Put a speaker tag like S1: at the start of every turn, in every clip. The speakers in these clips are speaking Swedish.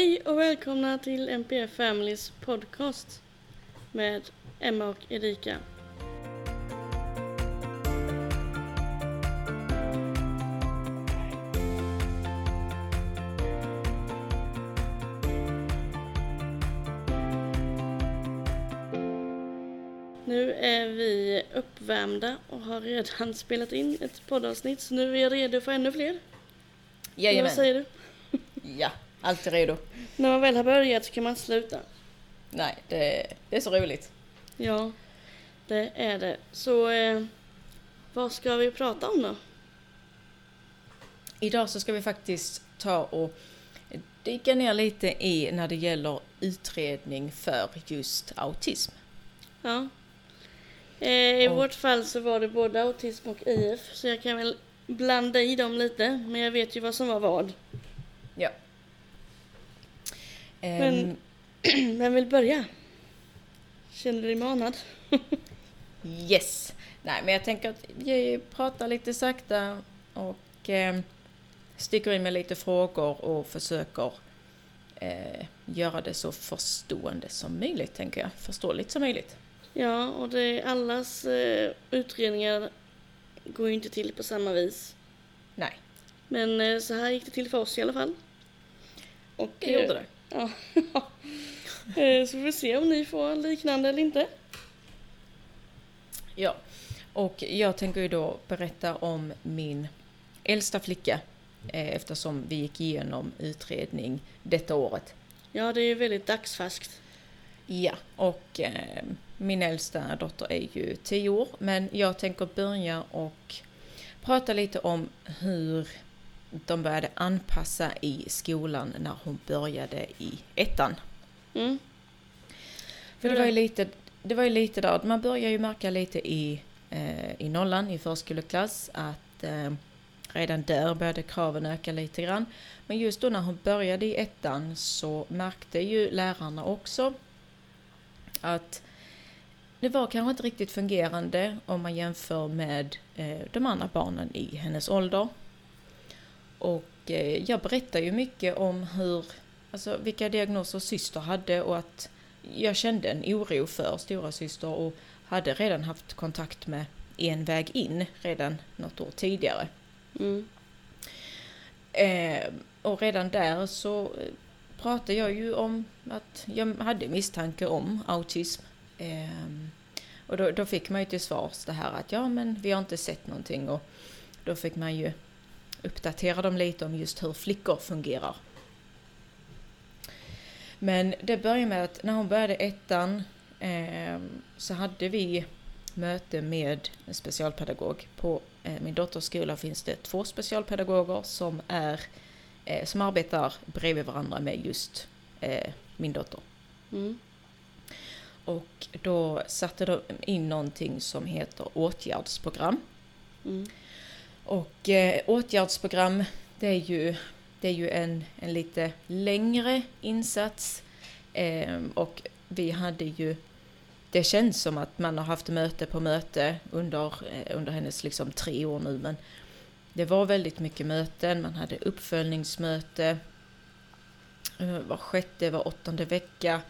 S1: Hej och välkomna till NPF Families podcast med Emma och Erika. Nu är vi uppvärmda och har redan spelat in ett poddavsnitt så nu är vi redo för ännu fler.
S2: Jajamän.
S1: Vad säger du?
S2: Ja, alltid redo.
S1: När man väl har börjat så kan man inte sluta.
S2: Nej, det, det är så roligt.
S1: Ja, det är det. Så eh, vad ska vi prata om då?
S2: Idag så ska vi faktiskt ta och dyka ner lite i när det gäller utredning för just autism.
S1: Ja. Eh, I
S2: Och-
S1: vårt fall så var det både autism och IF så jag kan väl blanda i dem lite men jag vet ju vad som var vad.
S2: Ja.
S1: Men-
S2: Ehm,
S1: Vem vill börja? Känner du dig manad?
S2: yes. Nej, men jag tänker att vi pratar lite sakta och eh, sticker in med lite frågor och försöker eh, göra det så förstående som möjligt, tänker jag. Förståeligt som möjligt.
S1: Ja, och det, allas eh, utredningar går ju inte till på samma vis.
S2: Nej,
S1: Men eh, så här gick det till för oss i alla fall. Och,
S2: det gjorde det.
S1: Ja. Eh, så vi får se om ni får liknande eller inte.
S2: Ja, och jag tänker ju då berätta om min äldsta flicka eh, eftersom vi gick igenom utredning detta året.
S1: Ja, det är ju väldigt dagsfärskt.
S2: Ja, och eh, min äldsta dotter är ju 10 år men jag tänker börja och prata lite om hur de började anpassa i skolan när hon började i ettan.
S1: Mm.
S2: För det var ju lite, det var ju lite där, man börjar ju märka lite i, eh, i nollan, i förskoleklass, att eh, redan där började kraven öka lite grann. Men just då när hon började i ettan så märkte ju lärarna också att det var kanske inte riktigt fungerande om man jämför med eh, de andra barnen i hennes ålder. Och eh, jag berättar ju mycket om hur, alltså vilka diagnoser syster hade och att jag kände en oro för stora syster och hade redan haft kontakt med en väg in redan något år tidigare.
S1: Mm.
S2: Eh, och redan där så eh, pratade jag ju om att jag hade misstanke om autism. Eh, och då, då fick man ju till svars det här att ja men vi har inte sett någonting och då fick man ju uppdatera dem lite om just hur flickor fungerar. Men det började med att när hon började ettan eh, så hade vi möte med en specialpedagog. På eh, min dotters skola finns det två specialpedagoger som, är, eh, som arbetar bredvid varandra med just eh, min dotter.
S1: Mm.
S2: Och då satte de in någonting som heter åtgärdsprogram.
S1: Mm.
S2: Och eh, åtgärdsprogram, det är ju, det är ju en, en lite längre insats. Eh, och vi hade ju, det känns som att man har haft möte på möte under, eh, under hennes liksom tre år nu, men det var väldigt mycket möten, man hade uppföljningsmöte eh, var sjätte, var åttonde vecka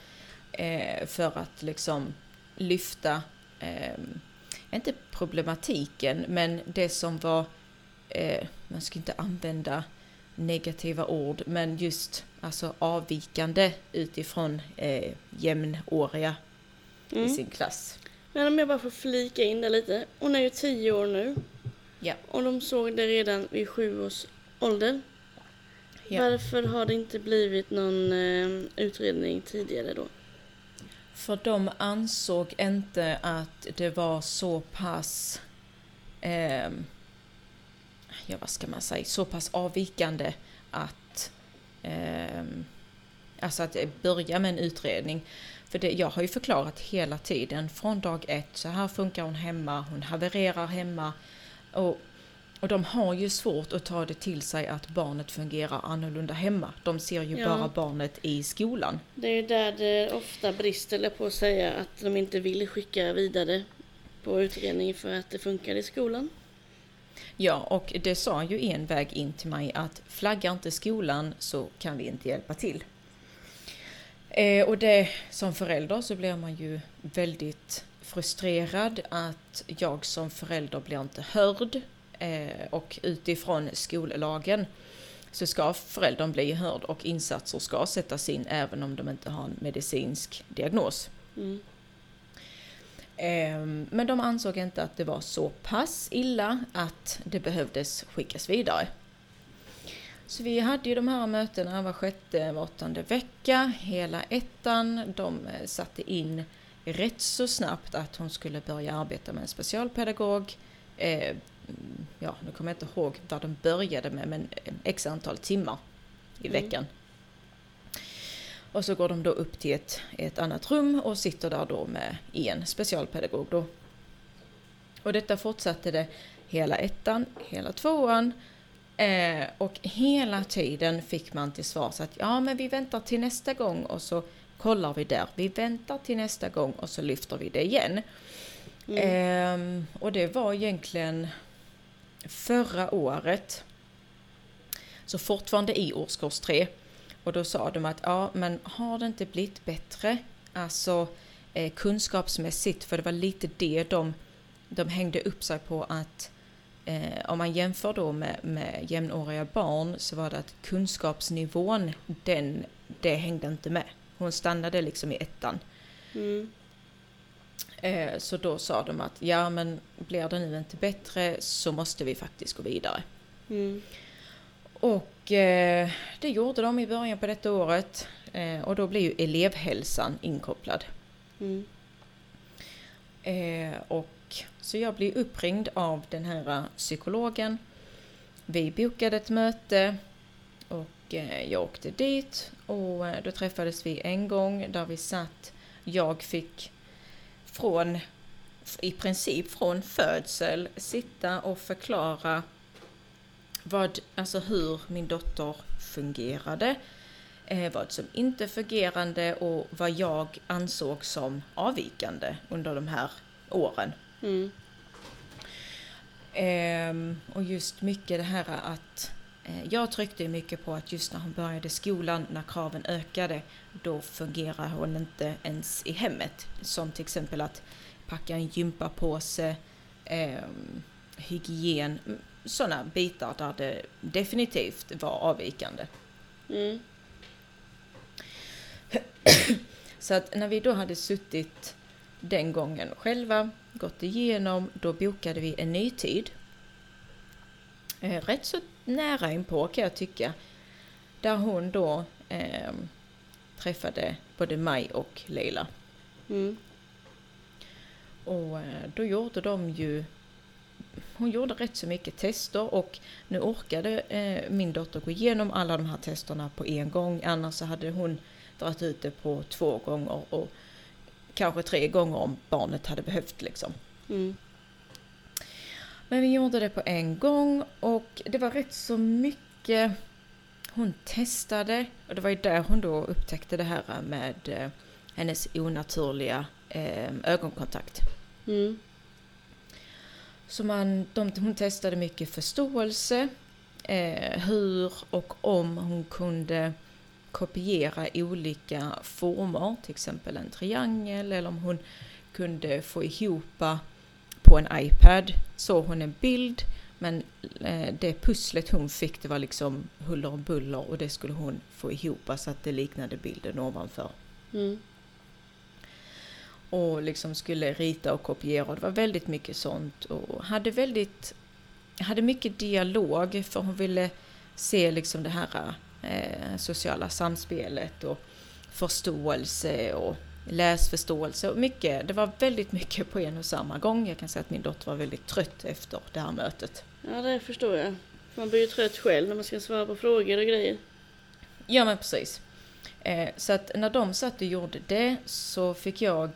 S2: eh, för att liksom lyfta, eh, inte problematiken, men det som var eh, man ska inte använda negativa ord, men just alltså avvikande utifrån eh, jämnåriga i
S1: Mm.
S2: sin klass.
S1: Men om jag bara får flika in det lite. Hon är ju tio år nu.
S2: Ja.
S1: Och de såg det redan vid sju års ålder.
S2: Ja.
S1: Varför har det inte blivit någon eh, utredning tidigare då?
S2: För de ansåg inte att det var så pass, ehm, ja vad ska man säga, så pass avvikande att, ehm, alltså att börja med en utredning. För det, jag har ju förklarat hela tiden från dag ett, så här funkar hon hemma, hon havererar hemma. Och, och de har ju svårt att ta det till sig att barnet fungerar annorlunda hemma. De ser ju
S1: Ja.
S2: bara barnet i skolan.
S1: Det är ju där det ofta brister, eller på att säga, att de inte vill skicka vidare på utredning för att det funkar i skolan.
S2: Ja, och det sa ju en väg in till mig att flaggar inte skolan så kan vi inte hjälpa till. Eh, och det, som förälder så blir man ju väldigt frustrerad att jag som förälder blir inte hörd. Eh, och utifrån skollagen så ska föräldern bli hörd och insatser ska sättas in även om de inte har en medicinsk diagnos.
S1: Mm.
S2: Ehm, Men de ansåg inte att det var så pass illa att det behövdes skickas vidare. Så vi hade ju de här mötena var sjätte, var åttonde vecka, hela ettan. De eh, satte in rätt så snabbt att hon skulle börja arbeta med en specialpedagog. Eh, mm, ja, nu kommer jag inte ihåg vad de började med, men eh, x antal timmar i
S1: Mm.
S2: Och så går de då upp till ett, ett annat rum och sitter där då med en specialpedagog då. Och detta fortsatte det hela ettan, hela tvåan. Eh, och hela tiden fick man till svar så att ja men vi väntar till nästa gång och så kollar vi där. Vi väntar till nästa gång och så lyfter vi det igen.
S1: Mm.
S2: Ehm, och det var egentligen förra året. Så fortfarande i årskurs 3. Och då sa de att ja, men har det inte blivit bättre? Alltså eh, kunskapsmässigt, för det var lite det de, de hängde upp sig på att eh, om man jämför då med, med jämnåriga barn så var det att kunskapsnivån, den, det hängde inte med. Hon stannade liksom i ettan.
S1: Mm.
S2: Eh, Så då sa de att ja men blir det nu inte bättre så måste vi faktiskt gå vidare.
S1: Mm.
S2: Och eh, det gjorde de i början på detta året eh, och då blev ju elevhälsan inkopplad.
S1: Mm.
S2: Eh, och så jag blev uppringd av den här eh, psykologen. Vi bokade ett möte och eh, jag åkte dit och eh, då träffades vi en gång där vi satt. Jag fick från i princip från födsel sitta och förklara vad, alltså hur min dotter fungerade, eh, vad som inte fungerande och vad jag ansåg som avvikande under de här åren.
S1: Mm.
S2: Ehm, och just mycket det här att eh, jag tryckte mycket på att just när hon började skolan, när kraven ökade, då fungerar hon inte ens i hemmet. Som till exempel att packa en gympapåse, ehm, hygien, sådana bitar där det definitivt var avvikande.
S1: Mm.
S2: Så att när vi då hade suttit den gången själva, gått igenom, då bokade vi en ny tid. Eh, rätt så nära inpå kan jag tycka. Där hon då eh, träffade både mig och Leila.
S1: Mm.
S2: Och eh, då gjorde de ju hon gjorde rätt så mycket tester och nu orkade eh, min dotter gå igenom alla de här testerna på en gång. Annars så hade hon dragit ut det på två gånger och kanske tre gånger om barnet hade behövt liksom.
S1: Mm.
S2: Men vi gjorde det på en gång och det var rätt så mycket hon testade. Och det var ju där hon då upptäckte det här med eh, hennes onaturliga eh, ögonkontakt.
S1: Mm.
S2: Så man, de, hon testade mycket förståelse, eh, hur och om hon kunde kopiera olika former, till exempel en triangel, eller om hon kunde få ihop på en iPad, såg hon en bild, men eh, det pusslet hon fick det var liksom huller och buller och det skulle hon få ihop så att det liknade bilden ovanför
S1: Mm
S2: och liksom skulle rita och kopiera. Och det var väldigt mycket sånt och hade väldigt hade mycket dialog för hon ville se liksom det här eh, sociala samspelet och förståelse och läsförståelse och mycket. Det var väldigt mycket på en och samma gång. Jag kan säga att min dotter var väldigt trött efter det här mötet.
S1: Ja, det förstår jag. Man blir ju trött själv när man ska svara på frågor och grejer.
S2: Ja men precis. Eh, så att när de satt och gjorde det så fick jag,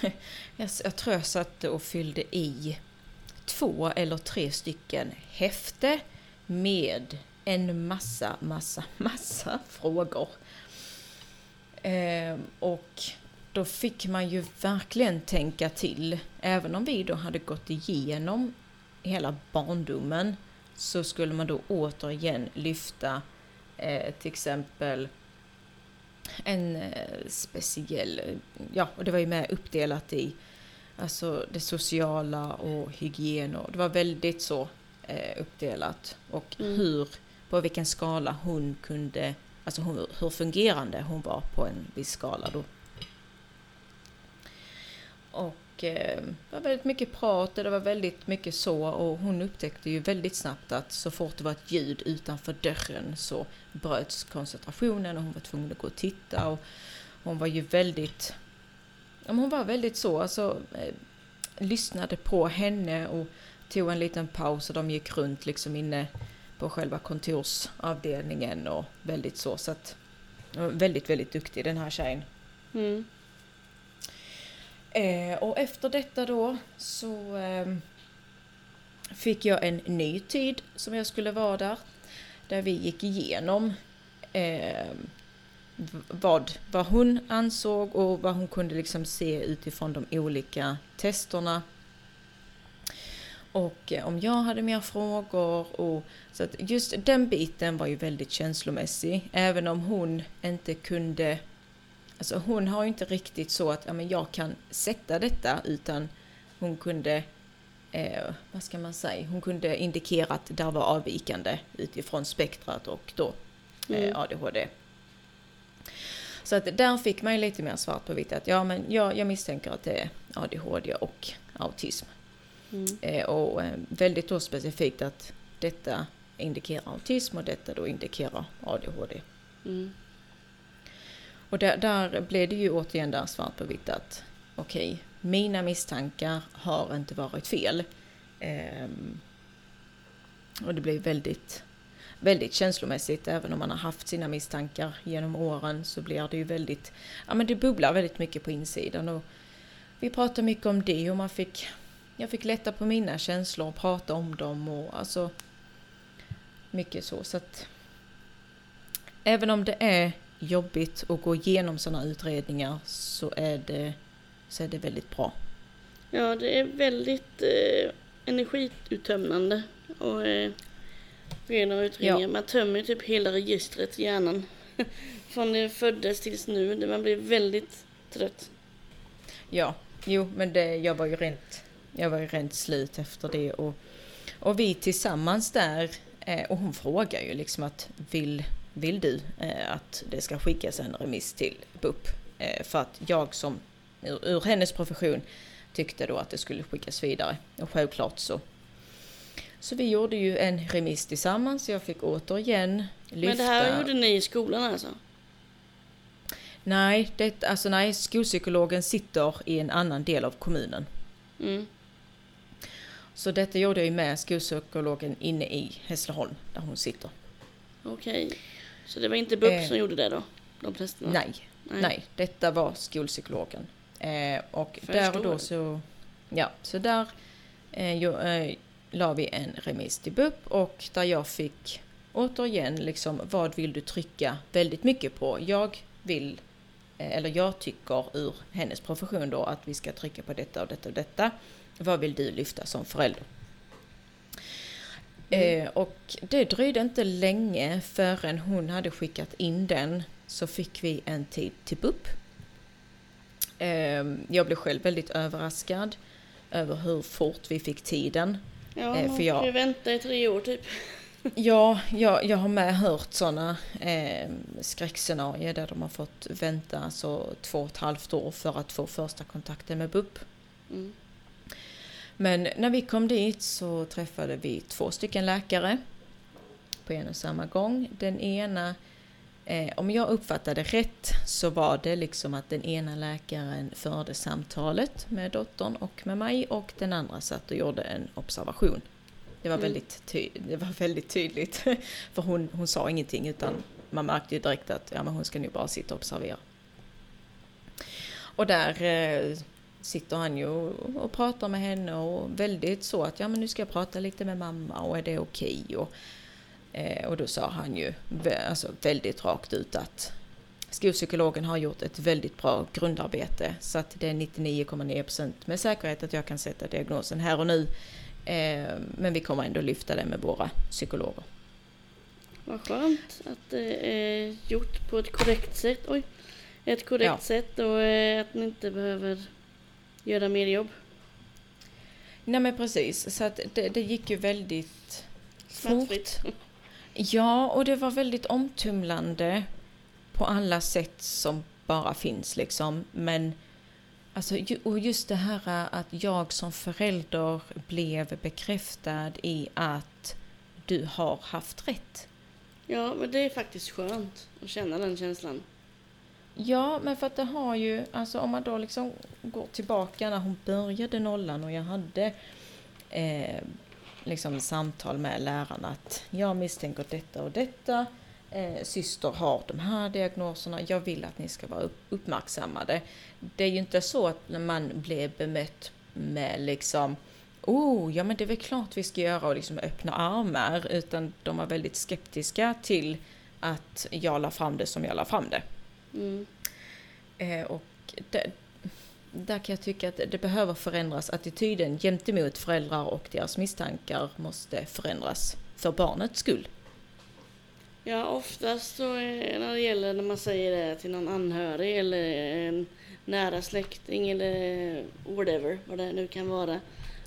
S2: jag, jag tror jag satt och fyllde i två eller tre stycken häfte med en massa, massa, massa frågor. Eh, och då fick man ju verkligen tänka till. Även om vi då hade gått igenom hela barndomen så skulle man då återigen lyfta eh, till exempel en eh, speciell, ja och det var ju med uppdelat i alltså det sociala och hygien och det var väldigt så eh, uppdelat och
S1: Mm.
S2: hur, på vilken skala hon kunde, alltså hur, hur fungerande hon var på en viss skala då. Och eh, det var väldigt mycket prat och det var väldigt mycket så och hon upptäckte ju väldigt snabbt att så fort det var ett ljud utanför dörren så bröts koncentrationen och hon var tvungen att gå och titta och hon var ju väldigt, ja, hon var väldigt så, alltså eh, lyssnade på henne och tog en liten paus och de gick runt liksom inne på själva kontorsavdelningen och väldigt så så att hon var väldigt, väldigt duktig den här tjejen.
S1: Mm.
S2: Eh, och efter detta då så eh, fick jag en ny tid som jag skulle vara där. Där vi gick igenom eh, vad, vad hon ansåg och vad hon kunde liksom se utifrån de olika testerna. Och eh, om jag hade mer frågor och så att just den biten var ju väldigt känslomässig. Även om hon inte kunde Alltså hon har ju inte riktigt så att ja, men jag kan sätta detta utan hon kunde, eh, vad ska man säga, hon kunde indikera att det var avvikande utifrån spektrat och då eh,
S1: Mm.
S2: ADHD. Så att där fick man ju lite mer svart på vitt att ja men jag, jag misstänker att det är ADHD och autism.
S1: Mm.
S2: Eh, och eh, väldigt då specifikt att detta indikerar autism och detta då indikerar ADHD.
S1: Mm.
S2: Och där, där blev det ju återigen där svart på vitt att okej, mina misstankar har inte varit fel. Um, och det blev väldigt, väldigt känslomässigt. Även om man har haft sina misstankar genom åren så blir det ju väldigt, ja men det bubblar väldigt mycket på insidan. Och vi pratade mycket om det och man fick, jag fick lätta på mina känslor och prata om dem och alltså mycket så. så att, även om det är jobbigt att gå igenom sådana utredningar så är det, så är det väldigt bra.
S1: Ja, det är väldigt eh, energiuttömmande och eh, igenom utredningar. Man tömmer typ hela registret i hjärnan. Från det föddes tills nu. där Man blir väldigt trött.
S2: Ja, jo, men det, jag var ju rent, jag var ju rent slut efter det och, och vi tillsammans där, eh, och hon frågar ju liksom att vill, vill du eh, att det ska skickas en remiss till BUP? Eh, för att jag som, ur, ur hennes profession, tyckte då att det skulle skickas vidare. Och självklart så. Så vi gjorde ju en remiss tillsammans, jag fick återigen lyfta...
S1: Men det här gjorde ni i skolan alltså?
S2: Nej, det, alltså nej, skolpsykologen sitter i en annan del av kommunen.
S1: Mm.
S2: Så detta gjorde jag ju med skolpsykologen inne i Hässleholm, där hon sitter.
S1: Okej. Så det var inte BUP
S2: Eh.
S1: som gjorde det då? De testerna?
S2: Nej, nej, detta var skolpsykologen. Eh, och
S1: Förstår
S2: där och då så, ja, så där eh, jo, eh, la vi en remiss till BUP och där jag fick återigen liksom, vad vill du trycka väldigt mycket på? Jag vill, eh, eller jag tycker ur hennes profession då att vi ska trycka på detta och detta och detta. Vad vill du lyfta som förälder?
S1: Mm.
S2: Eh, och det dröjde inte länge förrän hon hade skickat in den så fick vi en tid till BUP. Eh, jag blev själv väldigt överraskad över hur fort vi fick tiden.
S1: Ja,
S2: Eh, för jag-
S1: får ju vänta i tre år typ.
S2: Ja, jag, jag har med hört sådana eh, skräckscenarier där de har fått vänta alltså två och ett halvt år för att få första kontakten med BUP.
S1: Mm.
S2: Men när vi kom dit så träffade vi två stycken läkare på en och samma gång. Den ena, eh, om jag uppfattade rätt, så var det liksom att den ena läkaren förde samtalet med dottern och med mig och den andra satt och gjorde en observation. Det var,
S1: Mm.
S2: väldigt, ty- det var väldigt tydligt, för hon, hon sa ingenting utan man märkte ju direkt att ja, men hon ska nu bara sitta och observera. Och där eh, sitter han ju och pratar med henne och väldigt så att ja men nu ska jag prata lite med mamma och är det okej? Och, eh, och då sa han ju alltså, väldigt rakt ut att skolpsykologen har gjort ett väldigt bra grundarbete så att det är 99,9% med säkerhet att jag kan sätta diagnosen här och nu. Eh, men vi kommer ändå lyfta det med våra psykologer.
S1: Vad skönt att det är gjort på ett korrekt sätt. Oj. Ett korrekt ja. sätt och eh, att ni inte behöver göra mer jobb.
S2: Nej men precis, så att det, det gick ju väldigt fort. Ja, och det var väldigt omtumlande på alla sätt som bara finns liksom. Men alltså, och just det här att jag som förälder blev bekräftad i att du har haft rätt.
S1: Ja, men det är faktiskt skönt att känna den känslan.
S2: Ja, men för att det har ju, alltså om man då liksom går tillbaka när hon började nollan och jag hade eh, liksom samtal med lärarna att jag misstänker detta och detta. Eh, syster har de här diagnoserna. Jag vill att ni ska vara uppmärksammade. Det är ju inte så att man blir bemött med liksom Oh, ja men det är väl klart vi ska göra och liksom öppna armar. Utan de var väldigt skeptiska till att jag la fram det som jag la fram det. Mm. Eh, och det, där kan jag tycka att det behöver förändras. Attityden gentemot föräldrar och deras misstankar måste förändras för barnets skull.
S1: Ja, oftast så när det gäller när man säger det till någon anhörig eller en nära släkting eller whatever, vad det nu kan vara.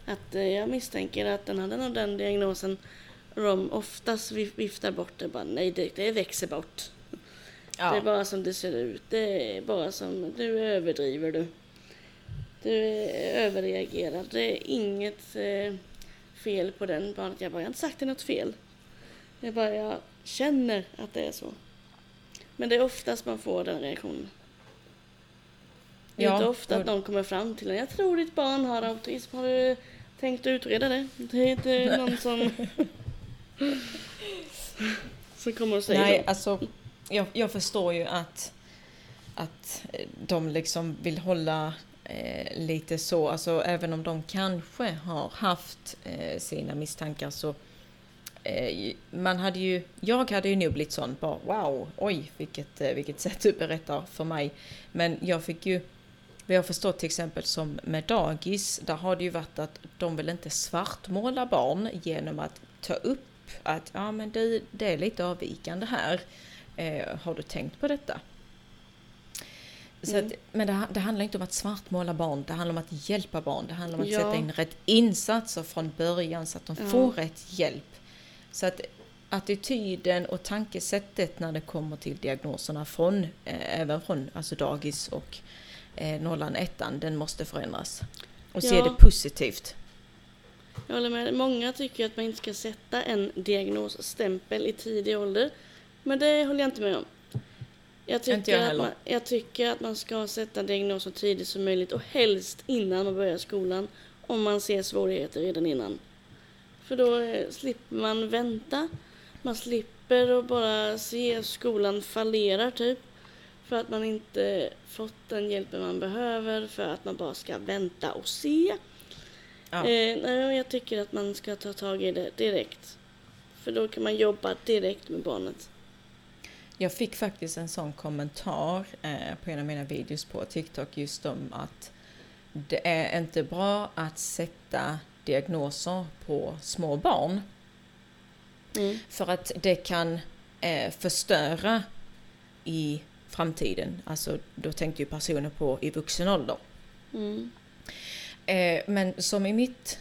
S1: Att eh, jag misstänker att den hade nog den diagnosen. De oftast viftar bort det bara, nej det, det växer bort. Ja. Det är bara som det ser ut. Det är bara som, du överdriver du. Du överreagerar. Det är inget eh, fel på den barnet. Jag bara, jag har inte sagt det något fel. Det är bara, jag känner att det är så. Men det är oftast man får den reaktionen. Det är ja, inte ofta att någon kommer fram till en. Jag tror ditt barn har autism. Har du tänkt utreda det? Det är inte någon som... som kommer och säger
S2: Nej, då. alltså jag, jag förstår ju att, att eh, de liksom vill hålla eh, lite så, alltså även om de kanske har haft eh, sina misstankar så eh, man hade ju, jag hade ju nog blivit sån bara wow, oj vilket, eh, vilket sätt du berättar för mig. Men jag fick ju, vi har förstått till exempel som med dagis, där har det ju varit att de vill inte svartmåla barn genom att ta upp att ja men det, det är lite avvikande här. Eh, har du tänkt på detta? Så mm. att, men det, det, handlar inte om att svartmåla barn, det handlar om att hjälpa barn. Det handlar om att ja. sätta in rätt insatser från början så att de ja. får rätt hjälp. Så att attityden och tankesättet när det kommer till diagnoserna från, eh, även från alltså dagis och eh, nollan, ettan, den måste förändras. Och ja. se det positivt.
S1: Jag håller med. Många tycker att man inte ska sätta en diagnosstämpel i tidig ålder. Men det håller jag inte med om. Jag tycker, jag, att man, jag tycker att man ska sätta diagnos så tidigt som möjligt och helst innan man börjar skolan. Om man ser svårigheter redan innan. För då eh, slipper man vänta. Man slipper att bara se skolan fallera typ. För att man inte fått den hjälpen man behöver. För att man bara ska vänta och se. Ja. Eh, jag tycker att man ska ta tag i det direkt. För då kan man jobba direkt med barnet.
S2: Jag fick faktiskt en sån kommentar eh, på en av mina videos på TikTok just om att det är inte bra att sätta diagnoser på små barn. Mm. För att det kan eh, förstöra i framtiden. Alltså då tänkte ju personer på i vuxen ålder. Mm. Eh, men som i mitt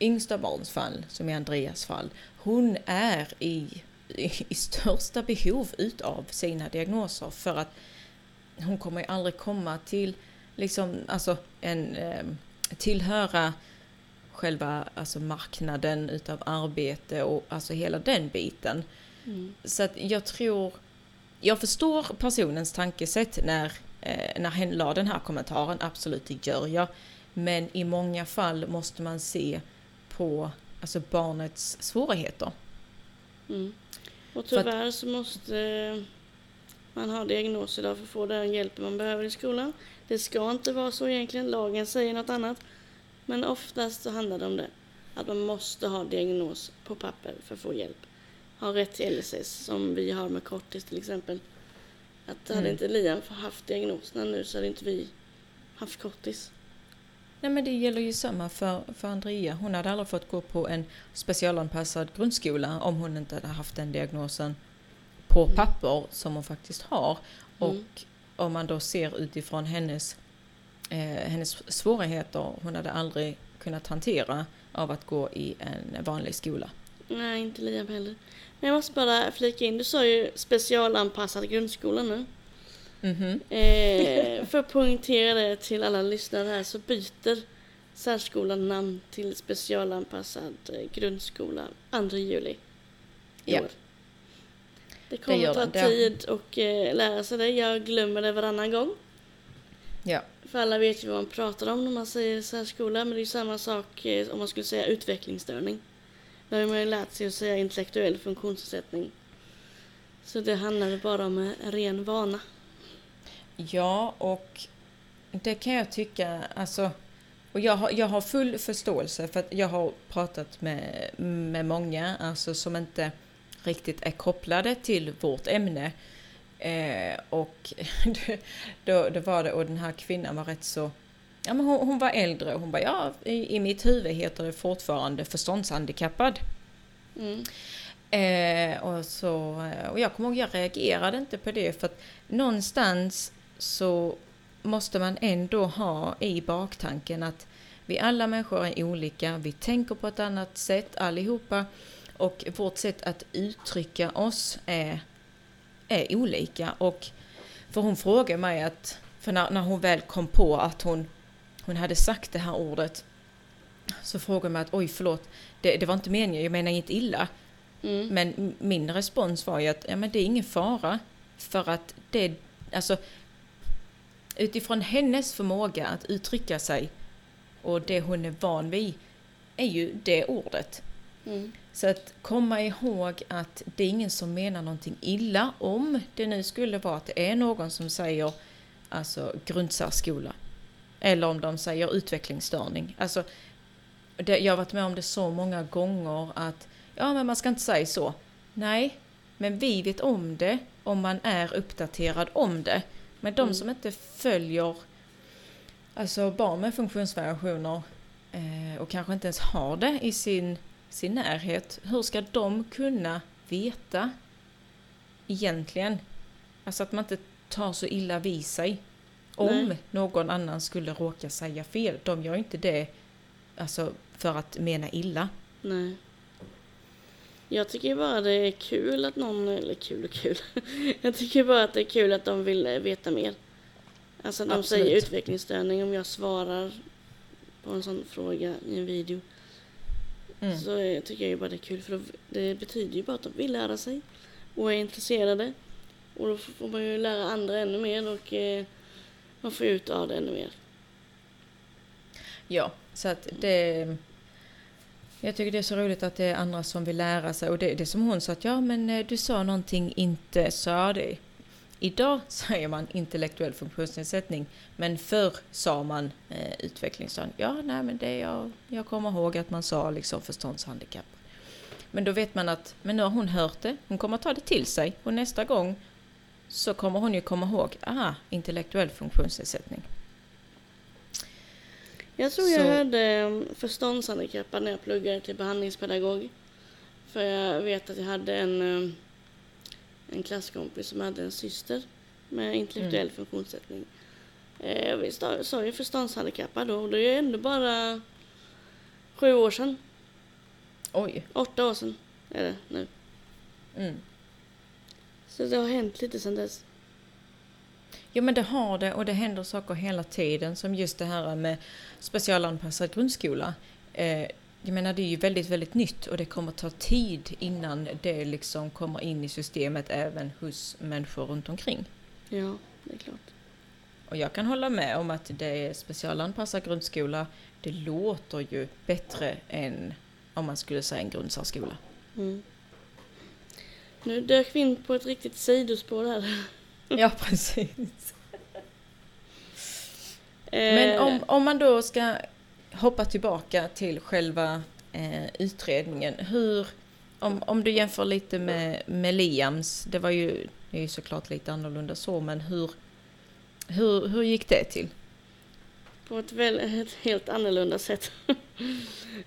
S2: yngsta barns fall, som i Andreas fall, hon är i i största behov utav sina diagnoser för att hon kommer ju aldrig komma till liksom, alltså en, eh, tillhöra själva alltså marknaden utav arbete och alltså hela den biten. Mm. Så att jag tror, jag förstår personens tankesätt när, eh, när hen la den här kommentaren, absolut det gör jag. Men i många fall måste man se på alltså barnets svårigheter.
S1: Mm. Och tyvärr att, så måste man ha diagnos idag för att få den hjälp man behöver i skolan. Det ska inte vara så egentligen, lagen säger något annat. Men oftast så handlar det om det. Att man måste ha diagnos på papper för att få hjälp. Ha rätt till LSS som vi har med kortis till exempel. Att hade mm. inte Liam haft diagnoserna nu så hade inte vi haft kortis.
S2: Nej men det gäller ju samma för, för Andrea. Hon hade aldrig fått gå på en specialanpassad grundskola om hon inte hade haft den diagnosen på
S1: Mm.
S2: papper som hon faktiskt har. Och
S1: Mm.
S2: om man då ser utifrån hennes, eh, hennes svårigheter, hon hade aldrig kunnat hantera av att gå i en vanlig skola.
S1: Nej, inte Liam heller. Men jag måste bara flika in, du sa ju specialanpassad grundskola nu.
S2: Mhm.
S1: Eh, för att poängtera det till alla lyssnare här så byter särskolan namn till specialanpassad eh, grundskola 2 juli i
S2: Ja.
S1: år. Det kommer
S2: gör
S1: ta
S2: det-
S1: tid att eh, lära sig det. Jag glömmer det varannan gång.
S2: Ja.
S1: För alla vet ju vad man pratar om när man säger särskola, men det är ju samma sak eh, om man skulle säga utvecklingsstörning. Där har man ju lärt sig att säga intellektuell funktionsnedsättning. Så det handlar bara om en ren vana.
S2: Ja, och det kan jag tycka, alltså, och jag har, jag har full förståelse för att jag har pratat med, med många alltså, som inte riktigt är kopplade till vårt ämne. Eh, och då, då var det, och den här kvinnan var rätt så, ja men hon, hon var äldre och hon bara, ja i, i mitt huvud heter det fortfarande förståndshandikappad.
S1: Mm.
S2: Eh, och, så, och jag kommer ihåg, jag reagerade inte på det för att någonstans så måste man ändå ha i baktanken att vi alla människor är olika, vi tänker på ett annat sätt allihopa och vårt sätt att uttrycka oss är, är olika. Och för hon frågade mig att, för när, när hon väl kom på att hon, hon hade sagt det här ordet så frågade hon mig att oj förlåt, det, det var inte meningen, jag menar inget illa.
S1: Mm.
S2: Men min respons var ju att ja, men det är ingen fara. För att det, alltså utifrån hennes förmåga att uttrycka sig och det hon är van vid är ju det ordet.
S1: Mm.
S2: Så att komma ihåg att det är ingen som menar någonting illa om det nu skulle vara att det är någon som säger alltså grundsärskola. Eller om de säger utvecklingsstörning. Alltså, det, jag har varit med om det så många gånger att ja men man ska inte säga så. Nej, men vi vet om det om man är uppdaterad om det. Men de
S1: Mm.
S2: som inte följer alltså barn med funktionsvariationer eh, och kanske inte ens har det i sin, sin närhet, hur ska de kunna veta egentligen? Alltså att man inte tar så illa vid sig om
S1: Nej.
S2: någon annan skulle råka säga fel. De gör inte det alltså, för att mena illa.
S1: Nej. Jag tycker bara det är kul att någon, eller kul och kul. Jag tycker bara att det är kul att de vill veta mer. Alltså de
S2: Absolut.
S1: säger utvecklingsstörning om jag svarar på en sån fråga i en video.
S2: Mm.
S1: Så eh, tycker jag ju bara det är kul för det betyder ju bara att de vill lära sig och är intresserade. Och då får man ju lära andra ännu mer och eh, man får ut av det ännu mer.
S2: Ja, så att det... Jag tycker det är så roligt att det är andra som vill lära sig. Och det, det är som hon sa att ja men eh, du sa någonting inte sa det. Idag säger man intellektuell funktionsnedsättning. Men förr sa man eh, utvecklingsstörning. Ja, nej men det jag, jag kommer ihåg att man sa liksom förståndshandikapp. Men då vet man att, men nu har hon hört det, hon kommer ta det till sig. Och nästa gång så kommer hon ju komma ihåg, aha, intellektuell funktionsnedsättning.
S1: Jag tror jag
S2: Så-
S1: hörde um, förståndshandikappad när jag pluggade till behandlingspedagog. För jag vet att jag hade en, um, en klasskompis som hade en syster med intellektuell
S2: Mm.
S1: funktionsnedsättning. Eh, vi sta- sa ju förståndshandikappad då och det är ändå bara sju år sedan.
S2: Oj.
S1: Åtta år sedan är det nu.
S2: Mm.
S1: Så det har hänt lite sedan dess.
S2: Ja men det har det och det händer saker hela tiden som just det här med specialanpassad grundskola. Eh, jag menar det är ju väldigt, väldigt nytt och det kommer ta tid innan det liksom kommer in i systemet även hos människor runt omkring.
S1: Ja, det är klart.
S2: Och jag kan hålla med om att det är specialanpassad grundskola. Det låter ju bättre än om man skulle säga en grundsärskola.
S1: Mm. Nu dök vi in på ett riktigt sidospår här.
S2: Ja precis.
S1: Eh,
S2: Men om, om man då ska hoppa tillbaka till själva eh, utredningen. Hur, om, om du jämför lite med, med Liams, det var ju, det är ju såklart lite annorlunda så, men hur, hur, hur gick det till?
S1: på ett, väl, ett helt annorlunda sätt.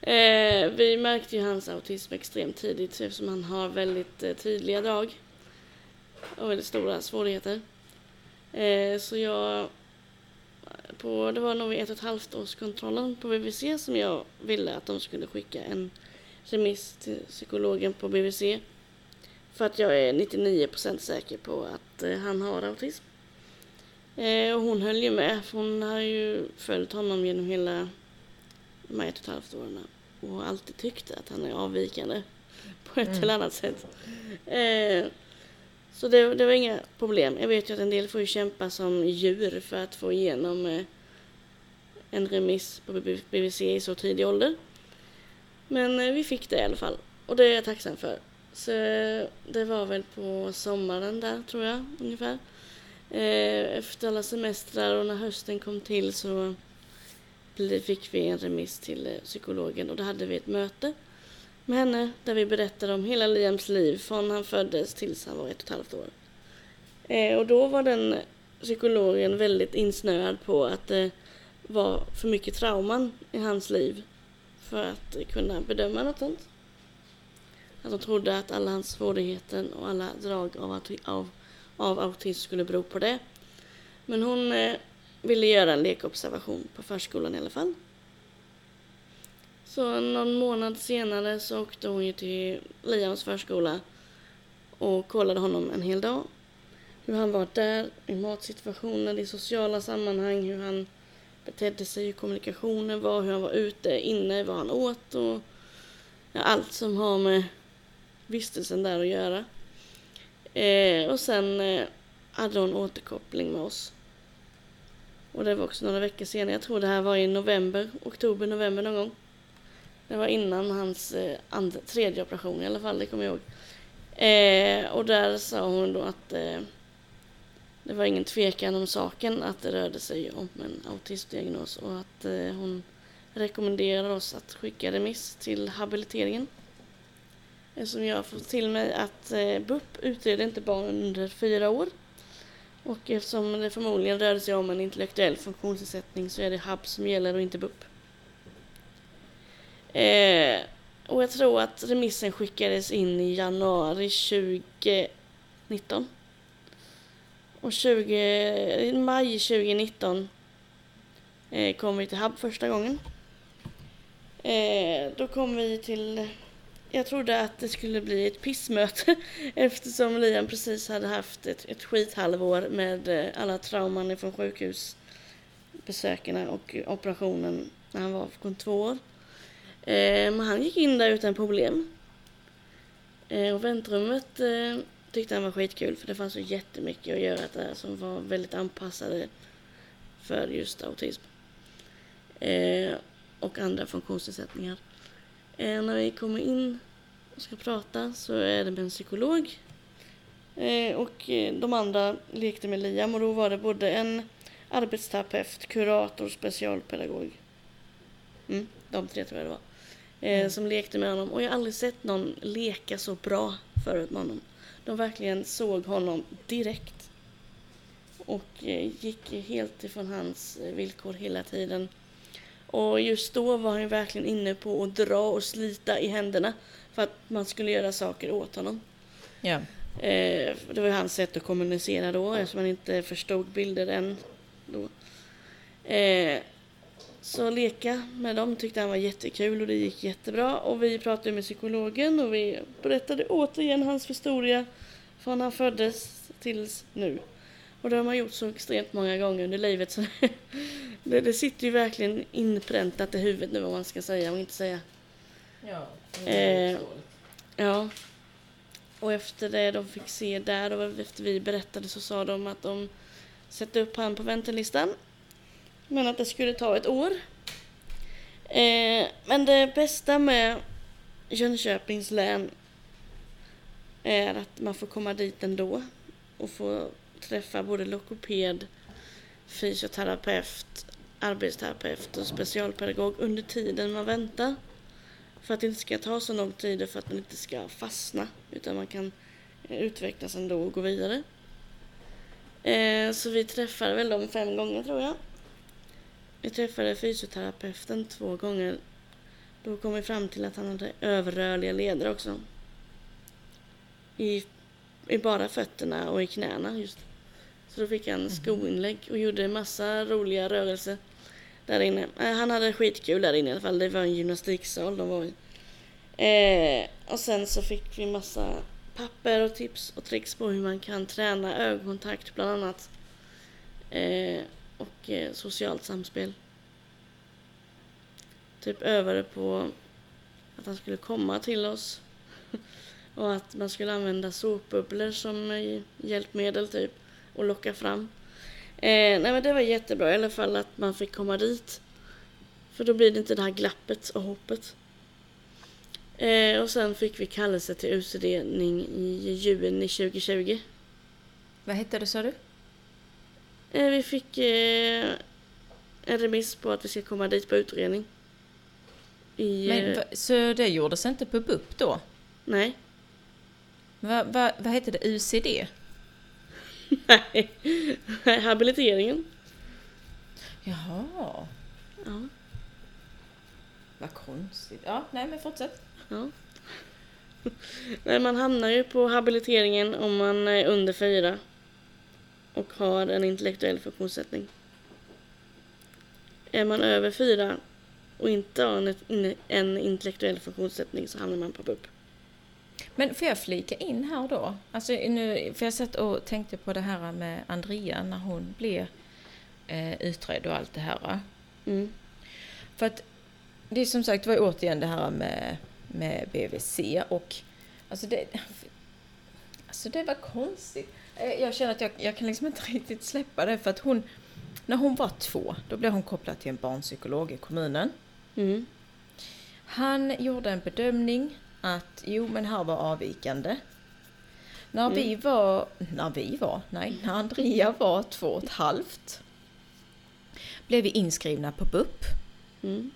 S1: eh, vi märkte ju hans autism extremt tidigt eftersom han har väldigt eh, tydliga drag och väldigt stora svårigheter. Eh, så jag, på, det var nog vid ett och ett halvt årskontrollen på BVC som jag ville att de skulle skicka en remiss till psykologen på BVC. För att jag är 99% säker på att eh, han har autism. Eh, och hon höll ju med, för hon har ju följt honom genom hela de här ett och ett halvt åren och alltid tyckte att han är avvikande på ett mm. eller annat sätt. Eh, så det, det, var inga problem. Jag vet ju att en del får ju kämpa som djur för att få igenom eh, en remiss på BVC i så tidig ålder. Men eh, vi fick det i alla fall och det är jag tacksam för. Så eh, det var väl på sommaren där tror jag ungefär. Eh, efter alla semestrar och när hösten kom till så fick vi en remiss till eh, psykologen och då hade vi ett möte med henne där vi berättade om hela Liams liv från han föddes tills han var ett och ett halvt år. Eh, och då var den psykologen väldigt insnöad på att det var för mycket trauman i hans liv för att kunna bedöma något sånt. Att de trodde att alla hans svårigheter och alla drag av, av av autism skulle bero på det. Men hon eh, ville göra en lekobservation på förskolan i alla fall. Så någon månad senare så åkte hon ju till Liams förskola och kollade honom en hel dag. Hur han var där, i matsituationer, i sociala sammanhang, hur han betedde sig, hur kommunikationen var, hur han var ute, inne, vad han åt och ja, allt som har med vistelsen där att göra. Eh, och sen eh, hade hon återkoppling med oss. Och det var också några veckor senare. Jag tror det här var i november, oktober, november någon gång. Det var innan hans eh, tredje operation i alla fall, det kommer jag ihåg. Eh, och där sa hon då att eh, det var ingen tvekan om saken, att det rörde sig om en autismdiagnos och att eh, hon rekommenderar oss att skicka remiss till habiliteringen. Eh, eftersom jag har fått till mig att eh, BUP utreder inte barn under fyra år. Och eftersom det förmodligen rörde sig om en intellektuell funktionsnedsättning så är det HAB som gäller och inte BUP. Eh, och jag tror att remissen skickades in i januari 2019. Och 20, i maj 2019 eh, kom vi till HUB första gången. Eh, då kom vi till jag trodde att det skulle bli ett pissmöte eftersom Liam precis hade haft ett, ett skithalvår med eh, alla trauman från sjukhusbesöken och operationen när han var två år. Eh, men han gick in där utan problem. Eh, och väntrummet ehm, tyckte han var skitkul för det fanns så jättemycket att göra där som var väldigt anpassade för just autism. Ehm, och andra funktionsnedsättningar. Eh, när vi kommer in och ska prata så är det med en psykolog. Ehm, eh, och de andra lekte med Liam och då var det både en arbetsterapeut, kurator, specialpedagog. Mm, de tre tror jag det var. Eh, mm. Som lekte med honom. Och jag har aldrig sett någon leka så bra förut med honom. De verkligen såg honom direkt. Och eh, gick helt ifrån hans eh, villkor hela tiden. Och just då var han verkligen inne på att dra och slita i händerna för att man skulle göra saker åt honom.
S2: Ja.
S1: Eh, det var hans sätt att kommunicera då eftersom han inte förstod bilder än. Då. Eh, så leka med dem tyckte han var jättekul och det gick jättebra. Och vi pratade med psykologen och vi berättade återigen hans historia från han föddes tills nu. Och det har man gjort så extremt många gånger under livet så det, det sitter ju verkligen inpräntat i huvudet nu vad man ska säga och inte säga.
S2: Ja,
S1: eh, ja. Och efter det de fick se där och efter vi berättade så sa de att de sätter upp han på väntelistan. Men att det skulle ta ett år. Eh, men det bästa med Jönköpings län är att man får komma dit ändå och få träffa både lokoped, fysioterapeut, arbetsterapeut och specialpedagog under tiden man väntar. För att det inte ska ta så lång tid och för att man inte ska fastna utan man kan utvecklas ändå och gå vidare. Eh, så vi träffade väl dem fem gånger tror jag vi träffade fysioterapeuten två gånger. Då kom vi fram till att han hade överrörliga leder också. I, i bara fötterna och i knäna just. Så då fick han skoinlägg och gjorde massa roliga rörelser där inne. Eh, han hade skitkul där inne i alla fall. Det var en gymnastiksal de var i. Eh, och sen så fick vi massa papper och tips och tricks på hur man kan träna ögonkontakt bland annat. Eh, och eh, socialt samspel. Typ övade på att han skulle komma till oss. och att man skulle använda såpbubblor som eh, hjälpmedel typ. Och locka fram. Eh, nej men det var jättebra i alla fall att man fick komma dit. För då blir det inte det här glappet och hoppet. Eh, och sen fick vi kallelse till utredning i juni 2020.
S2: Vad hette det sa du?
S1: Eh, vi fick eh, en remiss på att vi ska komma dit på utredning. I,
S2: Men,
S1: eh,
S2: va- så det gjordes inte på BUP då?
S1: nej.
S2: Va, va, vad hette det? UCD?
S1: nej. Habiliteringen.
S2: Jaha,
S1: Ja.
S2: vad konstigt. Ja, nej men fortsätt.
S1: ja. Nej, man hamnar ju på habiliteringen om man är under fyra och har en intellektuell funktionssättning. Är man över fyra och inte har en, intellektuell funktionssättning så hamnar man på BUP.
S2: Men får jag flika in här då? Alltså nu, för jag satt och tänkte på det här med Andrea när hon blev eh, utredd och allt det här.
S1: Mm.
S2: För att det är som sagt var återigen det här med, med BVC och alltså det, alltså det var konstigt. Eh, Jag känner att jag, jag kan liksom inte riktigt släppa det för att hon, när hon var två, då blev hon kopplad till en barnpsykolog i kommunen.
S1: Mm.
S2: Han gjorde en bedömning att jo men här var avvikande. När vi var, när vi var, nej, när Andrea var två och ett halvt blev vi inskrivna på BUP.
S1: Mm.